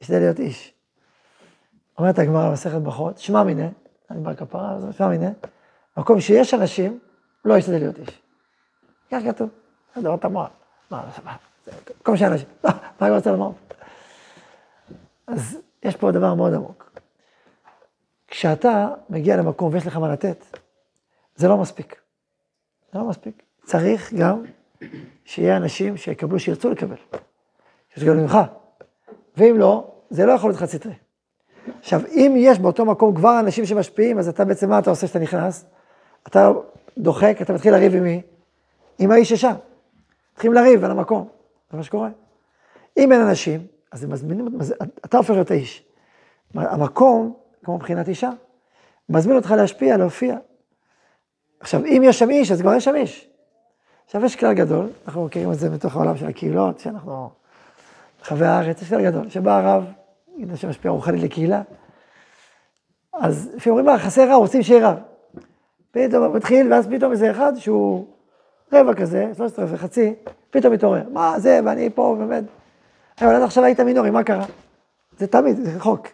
השתדל להיות איש. אומרת הגמרא במסכת ברכות, שמע מיניה, אני בא כפרה, אז שמע מיניה, במקום שיש אנשים, לא ישתדל להיות איש. כך כתוב, זה דבר תמוה. מה, מה, במקום שאין אנשים, מה אני רוצה לומר? אז יש פה דבר מאוד עמוק. כשאתה מגיע למקום ויש לך מה לתת, זה לא מספיק. זה לא מספיק. צריך גם שיהיה אנשים שיקבלו, שירצו לקבל. שירצו ממך. ואם לא, זה לא יכול להיות חד סטרי. עכשיו, אם יש באותו מקום כבר אנשים שמשפיעים, אז אתה בעצם, מה אתה עושה כשאתה נכנס? אתה דוחק, אתה מתחיל לריב עם מי? עם האיש ששם. מתחילים לריב על המקום, זה מה שקורה. אם אין אנשים, אז הם מזמינים, אתה הופך להיות האיש. המקום, כמו מבחינת אישה, מזמין אותך להשפיע, להופיע. עכשיו, אם יש שם איש, אז כבר יש שם איש. עכשיו, יש כלל גדול, אנחנו מכירים את זה מתוך העולם של הקהילות, שאנחנו, חבי הארץ, יש כלל גדול, שבא הרב, ידע שמשפיע רוחני לקהילה, אז לפעמים אומרים, מה, חסר רב, רוצים שיהיה רב. פתאום הוא מתחיל, ואז פתאום איזה אחד שהוא רבע כזה, שלושת רבע, חצי, פתאום מתעורר. מה זה, ואני פה, באמת. אבל עד עכשיו היית מינורי, מה קרה? זה תמיד, זה חוק.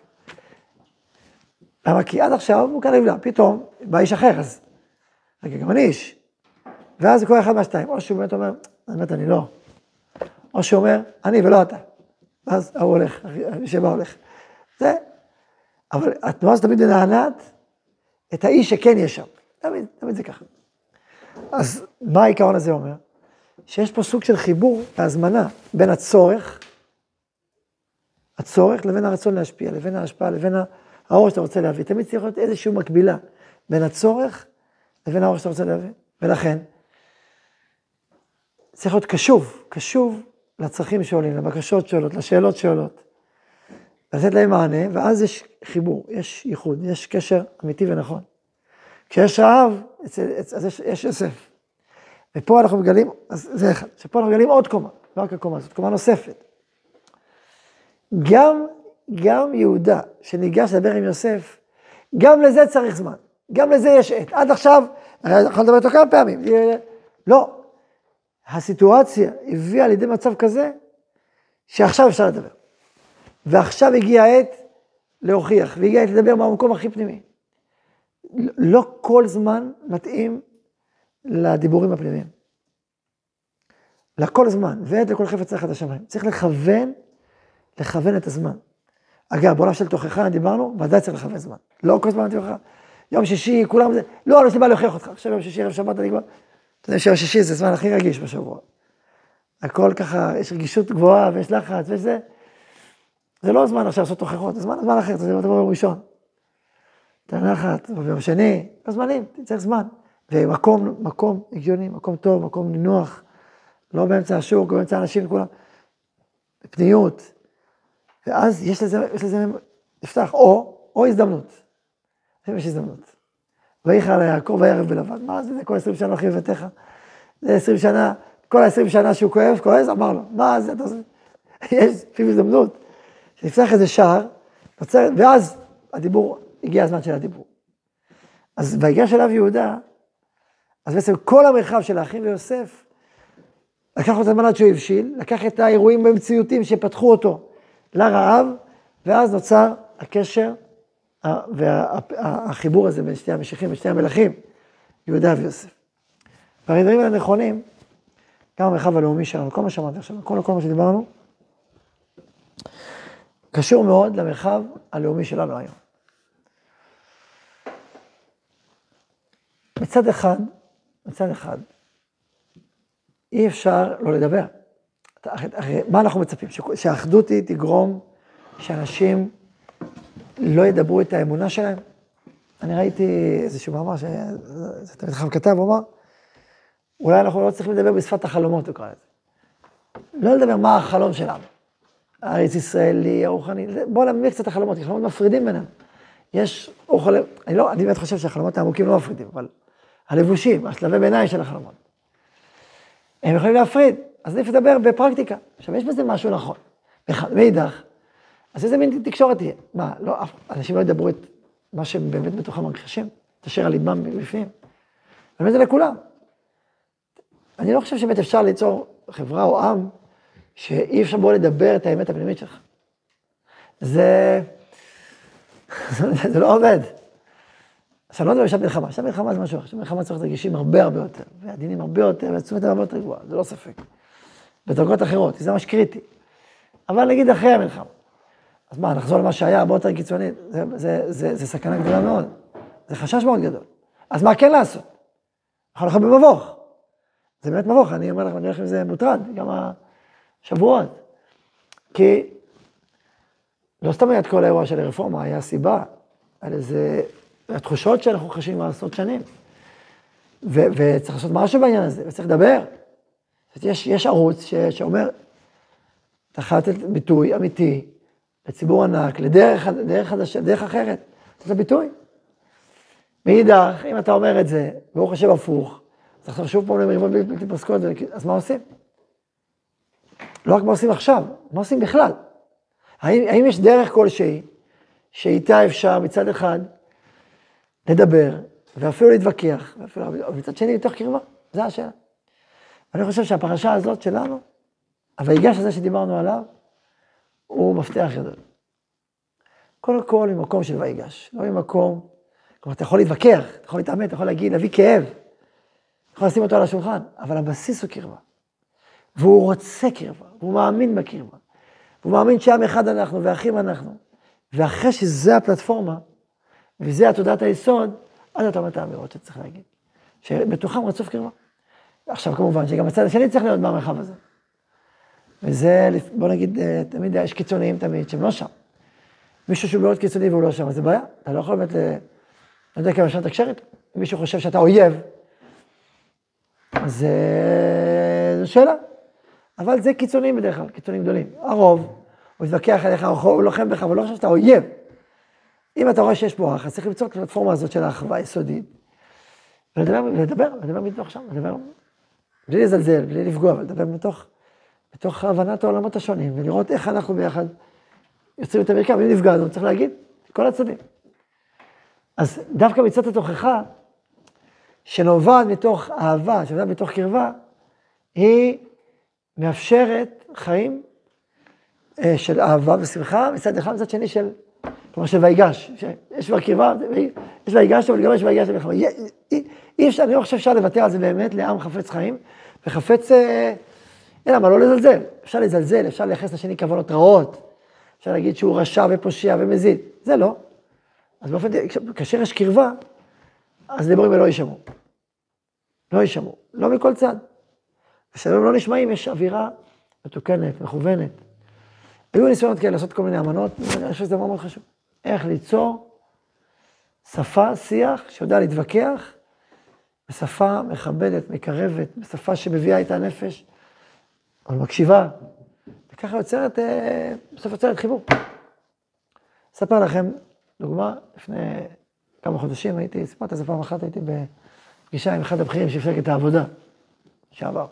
למה? כי עד עכשיו הוא כאן נבלע, פתאום בא איש אחר, אז רגע, גם אני איש. ואז קורה אחד מהשתיים, או שהוא באמת אומר, באמת אני לא. או שהוא אומר, אני ולא אתה. ואז ההוא הולך, שבא הולך. זה, אבל התנועה הזאת תמיד מנענעת את האיש שכן יש שם. תמיד, תמיד זה ככה. אז מה העיקרון הזה אומר? שיש פה סוג של חיבור והזמנה בין הצורך, הצורך לבין הרצון להשפיע, לבין ההשפעה, לבין האור שאתה רוצה להביא. תמיד צריך להיות איזושהי מקבילה בין הצורך לבין האור שאתה רוצה להביא. ולכן, צריך להיות קשוב, קשוב לצרכים שעולים, לבקשות שעולות, לשאלות שעולות. לתת להם מענה, ואז יש חיבור, יש ייחוד, יש קשר אמיתי ונכון. כשיש רעב, אז יש, יש יוסף. ופה אנחנו מגלים, אז זה אחד, שפה אנחנו מגלים עוד קומה, לא רק הקומה הזאת, קומה נוספת. גם, גם יהודה, שניגש לדבר עם יוסף, גם לזה צריך זמן, גם לזה יש עת. עד עכשיו, אני יכול לדבר איתו כמה פעמים, לא. הסיטואציה הביאה לידי מצב כזה, שעכשיו אפשר לדבר. ועכשיו הגיעה העת להוכיח, והגיעה העת לדבר מהמקום הכי פנימי. לא כל זמן מתאים לדיבורים הפנימיים. לכל זמן, ועת לכל חפץ תחת השמיים. צריך לכוון, לכוון את הזמן. אגב, בעולם של תוכחה דיברנו, ודאי צריך לכוון זמן. לא כל זמן תוכחה. יום שישי, כולם זה, לא, אני יש לי מה להוכיח אותך. עכשיו יום שישי, ערב שבת, אני כבר... אתה יודע שיום שישי זה הזמן הכי רגיש בשבוע. הכל ככה, יש רגישות גבוהה ויש לחץ ויש זה. לא זמן עכשיו לעשות תוכחות, זה זמן, זמן אחר, זה דבר ביום ראשון. תנחת, ביום שני, בזמנים, צריך זמן. ומקום, מקום הגיוני, מקום טוב, מקום נינוח, לא באמצע השוק, או באמצע האנשים וכולם. פניות. ואז יש לזה, יש לזה, נפתח, או, או הזדמנות. יש הזדמנות. ויחל יעקב וירב בלבן, מה זה, זה כל עשרים שנה אחי בביתך? זה עשרים שנה, כל העשרים שנה שהוא כואב, כועס, אמר לו, מה זה, אתה עושה? יש לפעמים הזדמנות, שנפתח איזה שער, נוצר, ואז הדיבור הגיע הזמן של הדיבור. אז ויגש אליו יהודה, אז בעצם כל המרחב של האחים ויוסף, לקח אותו זמן עד שהוא הבשיל, לקח את האירועים במציאותיים שפתחו אותו לרעב, ואז נוצר הקשר והחיבור הזה בין שתי המשיחים ושתי המלכים, יהודה ויוסף. והדברים האלה נכונים, גם המרחב הלאומי שלנו, כל מה שאמרתי עכשיו, כל, כל מה שדיברנו, קשור מאוד למרחב הלאומי שלנו היום. מצד אחד, מצד אחד, אי אפשר לא לדבר. הרי מה אנחנו מצפים? שהאחדות היא תגרום שאנשים לא ידברו את האמונה שלהם? אני ראיתי איזשהו מאמר שזה תמיד חם כתב, הוא אמר, אולי אנחנו לא צריכים לדבר בשפת החלומות, הוא קרא לזה. לא לדבר מה החלום שלנו. הארץ ישראלי, הרוחני, בואו נעמיד קצת החלומות, כי חלומות מפרידים ביניהם. יש, או חולם, אני לא, אני באמת חושב שהחלומות העמוקים לא מפרידים, אבל הלבושים, השלבי ביניים של החלומות. הם יכולים להפריד, אז עדיף לדבר בפרקטיקה. עכשיו, יש בזה משהו נכון. מאידך, אז איזה מין תקשורת תהיה? מה, לא, אנשים לא ידברו את מה שהם באמת בתוכם מרגישים, את אשר על ליבם בפנים. באמת זה לכולם. אני לא חושב שבאמת אפשר ליצור חברה או עם שאי אפשר בו לדבר את האמת הפנימית שלך. זה, זה לא עובד. אז אני לא מדבר בשעת מלחמה, בשעת מלחמה זה משהו אחר, בשעת מלחמה צריך רגישים הרבה הרבה יותר, והדינים הרבה יותר, והתשומת הרבה יותר גבוהה, זה לא ספק. בדרגות אחרות, זה ממש קריטי. אבל נגיד אחרי המלחמה. אז מה, נחזור למה שהיה הרבה יותר קיצוני, זה, זה, זה, זה סכנה גדולה מאוד, זה חשש מאוד גדול. אז מה כן לעשות? אנחנו הולכים במבוך. זה באמת מבוך, אני אומר לכם, אני הולך עם זה מוטרד, גם השבועות. כי לא סתם היה את כל האירוע של הרפורמה, היה סיבה, על איזה התחושות שאנחנו חשים עשרות שנים. ו- וצריך לעשות משהו בעניין הזה, וצריך לדבר. יש, יש ערוץ ש- שאומר, אתה חייב לתת ביטוי אמיתי לציבור ענק, לדרך דרך חדשה, דרך אחרת. לתת ביטוי. מאידך, אם אתה אומר את זה, והוא חושב הפוך, אז עכשיו שוב פעם למריבות בלתי פוסקות, אז מה עושים? לא רק מה עושים עכשיו, מה עושים בכלל? האם, האם יש דרך כלשהי שאיתה אפשר מצד אחד לדבר, ואפילו להתווכח, ואפילו, ומצד שני מתוך קרבה, זו השאלה. אני חושב שהפרשה הזאת שלנו, הוויגש הזה שדיברנו עליו, הוא מפתח גדול. קודם כל ממקום של ויגש, לא ממקום, כלומר, אתה יכול להתווכח, אתה יכול להתעמת, אתה יכול להגיד, להביא כאב, אתה יכול לשים אותו על השולחן, אבל הבסיס הוא קרבה. והוא רוצה קרבה, והוא מאמין בקרבה. והוא מאמין שעם אחד אנחנו ואחים אנחנו. ואחרי שזה הפלטפורמה, וזה התודעת היסוד, אז אתה אומר את האמירות שצריך להגיד. שבתוכם רצוף קרבה. עכשיו כמובן שגם הצד השני צריך להיות במרחב הזה. וזה, בוא נגיד, אה, תמיד יש קיצוניים תמיד שהם לא שם. מישהו שהוא מאוד קיצוני והוא לא שם, אז זה בעיה. אתה לא יכול באמת. לא יודע כמה אפשר לתקשר איתו. אם מישהו חושב שאתה אויב, אז אה, זו שאלה. אבל זה קיצוניים בדרך כלל, קיצוניים גדולים. הרוב, הוא יתווכח עליך, הוא לוחם בך, אבל לא חושב שאתה אויב. אם אתה רואה שיש פה אח, אז צריך למצוא את הפלטפורמה הזאת של האחווה היסודית, ולדבר, ולדבר, לדבר מתוך שם, לדבר בלי לזלזל, בלי לפגוע, אבל לדבר מתוך, מתוך הבנת העולמות השונים, ולראות איך אנחנו ביחד יוצרים את המרקם, אם נפגענו, צריך להגיד, כל הצדדים. אז דווקא מצד התוכחה, שנובעת מתוך אהבה, שנובעת מתוך קרבה, היא מאפשרת חיים אה, של אהבה ושמחה, מצד אחד, מצד שני של כלומר של ויגש, יש כבר קרבה, יש ויגש, אבל גם יש ויגש. אי אפשר, אני לא חושב שאפשר לוותר על זה באמת לעם חפץ חיים, וחפץ, אה, אין למה, לא לזלזל. אפשר לזלזל, אפשר לייחס לשני כוונות רעות, אפשר להגיד שהוא רשע ופושע ומזיד, זה לא. אז באופן, כאשר יש קרבה, אז דיבורים לא יישמעו. לא יישמעו, לא מכל צד. כשהם לא נשמעים, יש אווירה מתוקנת, מכוונת. היו ניסיונות כאלה לעשות כל מיני אמנות, אני חושב שזה מאוד מאוד חשוב. איך ליצור שפה, שיח, שיודע להתווכח, בשפה מכבדת, מקרבת, בשפה שמביאה את הנפש, אבל מקשיבה, וככה יוצרת, אה, בסוף יוצרת חיבור. אספר לכם דוגמה, לפני כמה חודשים הייתי, סיפרתי את זה פעם אחת, הייתי בפגישה עם אחד הבכירים מפלגת העבודה, שעבר.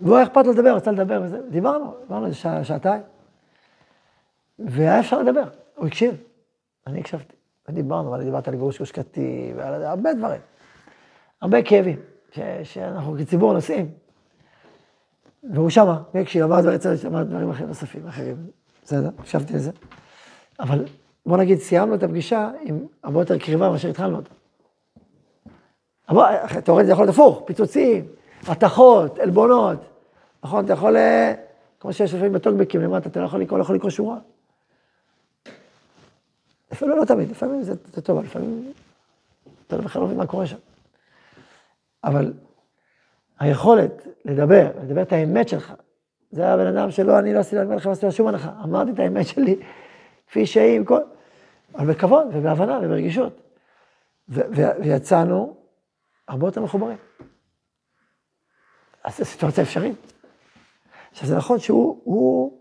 והוא היה אכפת לו לדבר, רצה לדבר וזה, דיברנו, דיברנו איזה שעה, שעתיים. והיה אפשר לדבר, הוא הקשיב, אני הקשבתי. ודיברנו, אבל דיברת על גירוש גוש קטיף, ועל הרבה דברים. הרבה כאבים, ש, שאנחנו כציבור נושאים. והוא שמה, והקשיב, אמר דברים, אמר דברים אחרים נוספים, אחרים. בסדר, הקשבתי לזה. אבל בוא נגיד, סיימנו את הפגישה עם הרבה יותר קריבה מאשר התחלנו אותה. תאורטית זה יכול להיות הפוך, פיצוצים, מתכות, עלבונות. נכון, אתה יכול, אה, כמו שיש לפעמים בטוקבקים למטה, אתה לא יכול לקרוא, לא יכול לקרוא שורה. אפילו לא תמיד, לפעמים זה, זה טוב, לפעמים אתה בכלל לא מבין מה קורה שם. אבל היכולת לדבר, לדבר את האמת שלך, זה הבן אדם שלא, אני לא עשיתי, לכם, עשיתי לו שום הנחה. אמרתי את האמת שלי, כפי שהיא, עם כל... אבל בכבוד ובהבנה וברגישות. ויצאנו הרבה יותר מחוברים. אז זו סיטואציה אפשרית. עכשיו, זה נכון שהוא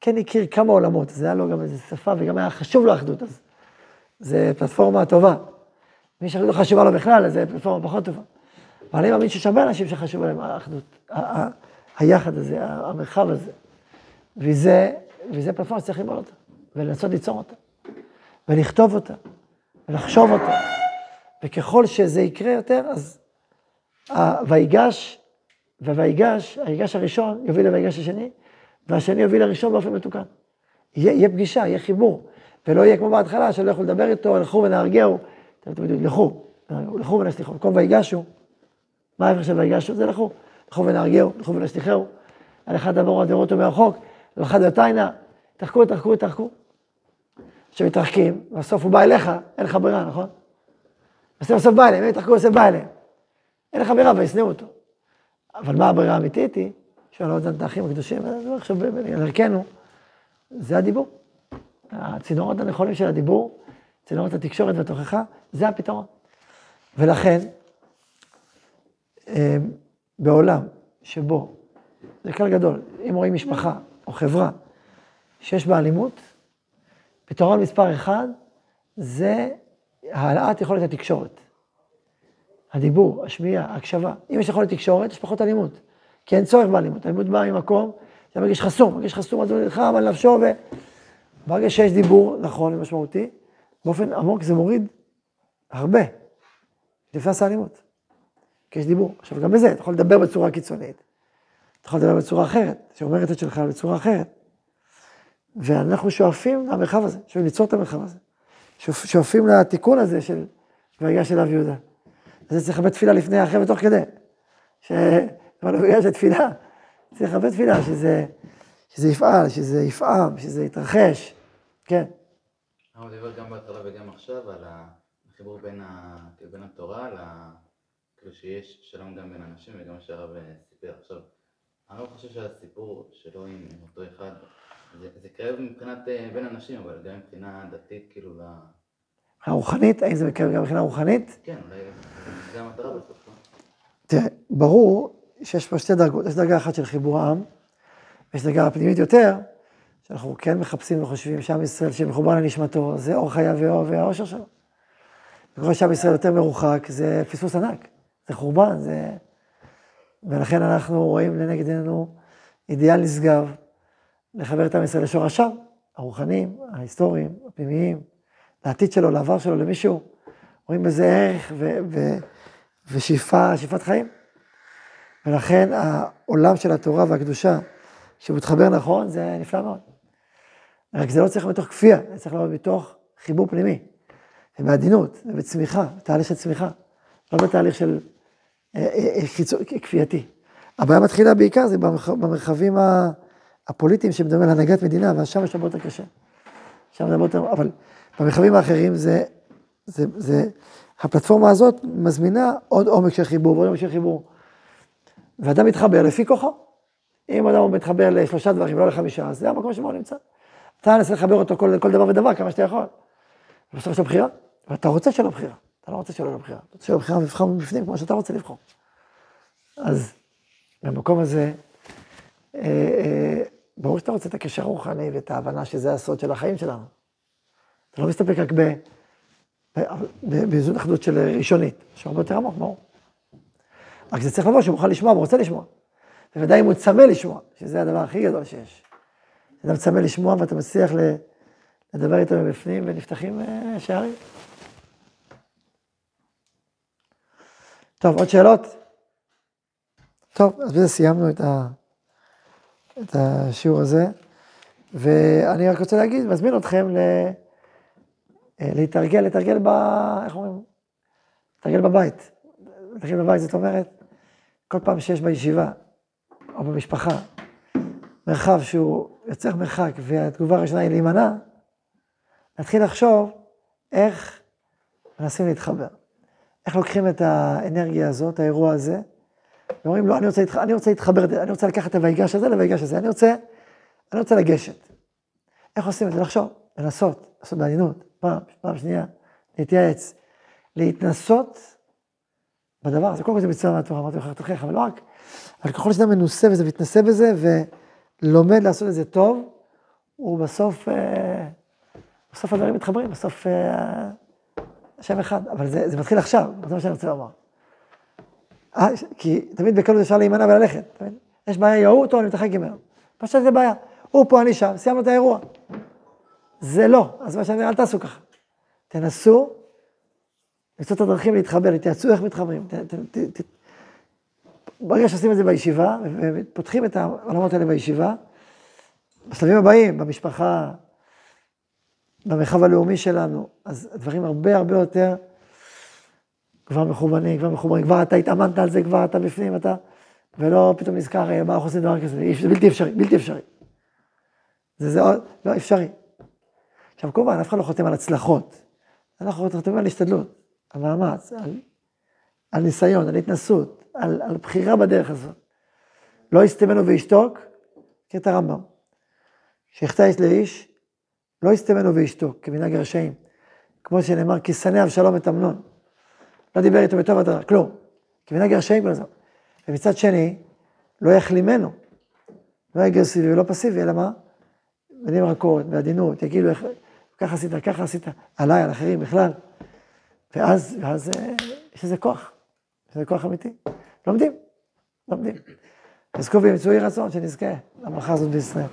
כן הכיר כמה עולמות, זה היה לו גם איזו שפה וגם היה חשוב לו אחדות, אז זו פלטפורמה טובה. מי שלא חשובה לו בכלל, אז זה פלטפורמה פחות טובה. אבל אני מאמין שיש הרבה אנשים שחשוב להם האחדות, היחד הזה, המרחב הזה. וזה, וזה פלטפורמה שצריך ללמוד אותה, ולנסות ליצור אותה, ולכתוב אותה, ולחשוב אותה. וככל שזה יקרה יותר, אז ויגש, וויגש, היגש הראשון יוביל לויגש השני, והשני יוביל לראשון באופן מתוקן. יהיה, יהיה פגישה, יהיה חיבור, ולא יהיה כמו בהתחלה, שלא יכלו לדבר איתו, לכו ונהרגהו, תמיד לכו, לכו ונשליחו, במקום ויגשו, ההפך של ויגשו? זה לכו, לכו ונהרגהו, לכו ונשליחהו, על אחד עבור עבירו אותו מרחוק, ואחד יותיינה, תחקו, תחקו, תחקו. כשמתרחקים, בסוף הוא בא אליך, אין לך ברירה, נכון? בסוף בסוף בא אליהם, יתרחקו, בסוף בא אליהם. אין לך ברירה וישנאו אותו. אבל מה הברירה האמיתית היא? שואל את האחים הקדושים, עכשיו ערכנו, זה הדיבור. הצינורות הנכונים של הדיבור, צינורות התקשורת והתוכחה, זה הפתרון. ולכן, בעולם שבו, זה כלל גדול, אם רואים משפחה או חברה שיש בה אלימות, פתרון מספר אחד זה העלאת יכולת התקשורת. הדיבור, השמיעה, ההקשבה. אם יש יכולת תקשורת, יש פחות אלימות. כי אין צורך באלימות. אלימות באה ממקום, זה מרגיש חסום, מרגיש חסום, אז הוא נלחם על נפשו, וברגע שיש דיבור נכון ומשמעותי, באופן עמוק זה מוריד הרבה. נפס האלימות. כי יש דיבור. עכשיו, גם בזה, אתה יכול לדבר בצורה קיצונית. אתה יכול לדבר בצורה אחרת, שאומרת את שלך בצורה אחרת. ואנחנו שואפים למרחב הזה, שואפים ליצור את המרחב הזה. שואפים לתיקון הזה של ויגע של אב יהודה. אז צריך הרבה תפילה לפני, אחרי ותוך כדי. אבל בגלל שתפילה, צריך הרבה תפילה, שזה, שזה יפעל, שזה יפעם, שזה יתרחש, כן. הוא דיבר גם בהתחלה וגם עכשיו על החיבור בין, ה... בין התורה, ל... כאילו שיש שלום גם בין אנשים וגם שהרב סיפר עכשיו. אני לא חושב שהסיפור שלו עם אותו אחד, זה, זה כאב מבחינת אה, בין אנשים, אבל גם מבחינה דתית, כאילו, ל... מבחינה רוחנית? האם זה כאב גם מבחינה רוחנית? כן, אולי זה המטרה בסוף. לא? תראה, ברור שיש פה שתי דרגות, יש דרגה אחת של חיבור העם, ויש דרגה פנימית יותר, שאנחנו כן מחפשים וחושבים שעם ישראל שמחובר לנשמתו, זה אור חייו והאושר שלו. וככל שעם ישראל יותר מרוחק, זה פספוס ענק, זה חורבן, זה... ולכן אנחנו רואים לנגד עינינו אידיאל נשגב, לחבר את עם ישראל לשורשיו, הרוחניים, ההיסטוריים, הפנימיים, לעתיד שלו, לעבר שלו, למישהו. רואים בזה ערך ו- ו- ושאיפה, שאיפת חיים. ולכן העולם של התורה והקדושה, כשהוא מתחבר נכון, זה נפלא מאוד. רק זה לא צריך מתוך כפייה, זה צריך לבוא מתוך חיבור פנימי, ובעדינות, ובצמיחה, בתהליך של צמיחה, לא בתהליך של כפייתי. הבעיה מתחילה בעיקר, זה במרחבים הפוליטיים שמדברים על הנהגת מדינה, ושם יש הרבה יותר קשה. שם זה הרבה יותר, אבל במרחבים האחרים זה, זה, זה, הפלטפורמה הזאת מזמינה עוד עומק של חיבור ועוד עומק של חיבור. ואדם מתחבר לפי כוחו. אם אדם מתחבר לשלושה דברים, לא לחמישה, אז זה המקום שבו הוא נמצא. אתה מנסה לחבר אותו כל, כל דבר ודבר כמה שאתה יכול. ובסוף יש לו בחירה, ואתה רוצה שלא בחירה. אתה לא רוצה שלא יהיה בחירה. אתה רוצה שלא בחירה ולבחור מבפנים כמו שאתה רוצה לבחור. אז במקום הזה, אה, אה, ברור שאתה רוצה את הקשר הרוחני ואת ההבנה שזה הסוד של החיים שלנו. אתה לא מסתפק רק באיזון אחדות של ראשונית, שהרבה יותר עמוק, ברור. רק זה צריך לבוא שהוא מוכן לשמוע ורוצה לשמוע. בוודאי אם הוא צמא לשמוע, שזה הדבר הכי גדול שיש. אדם צמא לשמוע ואתה מצליח לדבר איתו מבפנים ונפתחים אה, שערים. טוב, עוד שאלות? טוב, אז בזה סיימנו את, ה, את השיעור הזה, ואני רק רוצה להגיד, מזמין אתכם ל, להתרגל, לתרגל ב... איך אומרים? לתרגל בבית. לתרגל בבית, זאת אומרת, כל פעם שיש בישיבה או במשפחה מרחב שהוא יוצר מרחק והתגובה הראשונה היא להימנע, להתחיל לחשוב איך מנסים להתחבר. איך לוקחים את האנרגיה הזאת, האירוע הזה, ואומרים לו, אני רוצה, להתח... אני רוצה להתחבר, אני רוצה לקחת את הויגש הזה לויגש הזה, אני רוצה, אני רוצה לגשת. איך עושים את זה? לחשוב, לנסות, לעשות בעדינות, פעם, פעם שנייה, להתייעץ, להתנסות בדבר הזה. קודם כל זה מצווה מהתורה, אמרתי לך, תוכיח, אבל לא רק, אבל ככל שאתה מנוסה בזה ומתנסה בזה ולומד לעשות את זה טוב, הוא בסוף, אה, בסוף הדברים מתחברים, בסוף אה, השם אחד, אבל זה, זה מתחיל עכשיו, זה מה שאני רוצה לומר. אה, כי תמיד בקלות אפשר להימנע וללכת, מבין? יש בעיה, יהוא אותו, אני מתרחק ממנו. פשוט זה בעיה. הוא פה, אני שם, סיימנו את האירוע. זה לא, אז מה שאני אומר, אל תעשו ככה. תנסו למצוא את הדרכים להתחבר, תתייעצו איך מתחברים. ת, ת, ת, ת, ברגע שעושים את זה בישיבה, ופותחים את העולמות האלה בישיבה, בשלבים הבאים, במשפחה, במרחב הלאומי שלנו, אז הדברים הרבה הרבה יותר כבר מחוברים, כבר מחוברים, כבר אתה התאמנת על זה, כבר אתה בפנים, אתה, ולא פתאום נזכר, אה, מה אנחנו עושים דבר כזה, זה בלתי אפשרי, בלתי אפשרי. זה, זה עוד, לא אפשרי. עכשיו, כמובן, אף אחד לא חותם על הצלחות. אנחנו חותמים על השתדלות, על מאמץ, על, על ניסיון, על התנסות, על, על בחירה בדרך הזאת. לא יסתמנו וישתוק, את הרמב"ם. שיחטא איש לאיש, לא יסתמנו וישתוק, כמנהג הרשעים. כמו שנאמר, כי שנא אבשלום את אמנון. לא דיבר איתו בטוב הדרה, כלום. כמנהג הרשעים כל הזמן. ומצד שני, לא יחלימנו. לא אגרסיבי ולא פסיבי, אלא מה? מילים רכות, בעדינות, יגידו ככה עשית, ככה עשית, עליי, על אחרים בכלל. ואז, ואז אה, יש לזה כוח, יש לזה כוח אמיתי. לומדים, לומדים. חזקו וימצאו יהי רצון שנזכה למלאכה הזאת בישראל.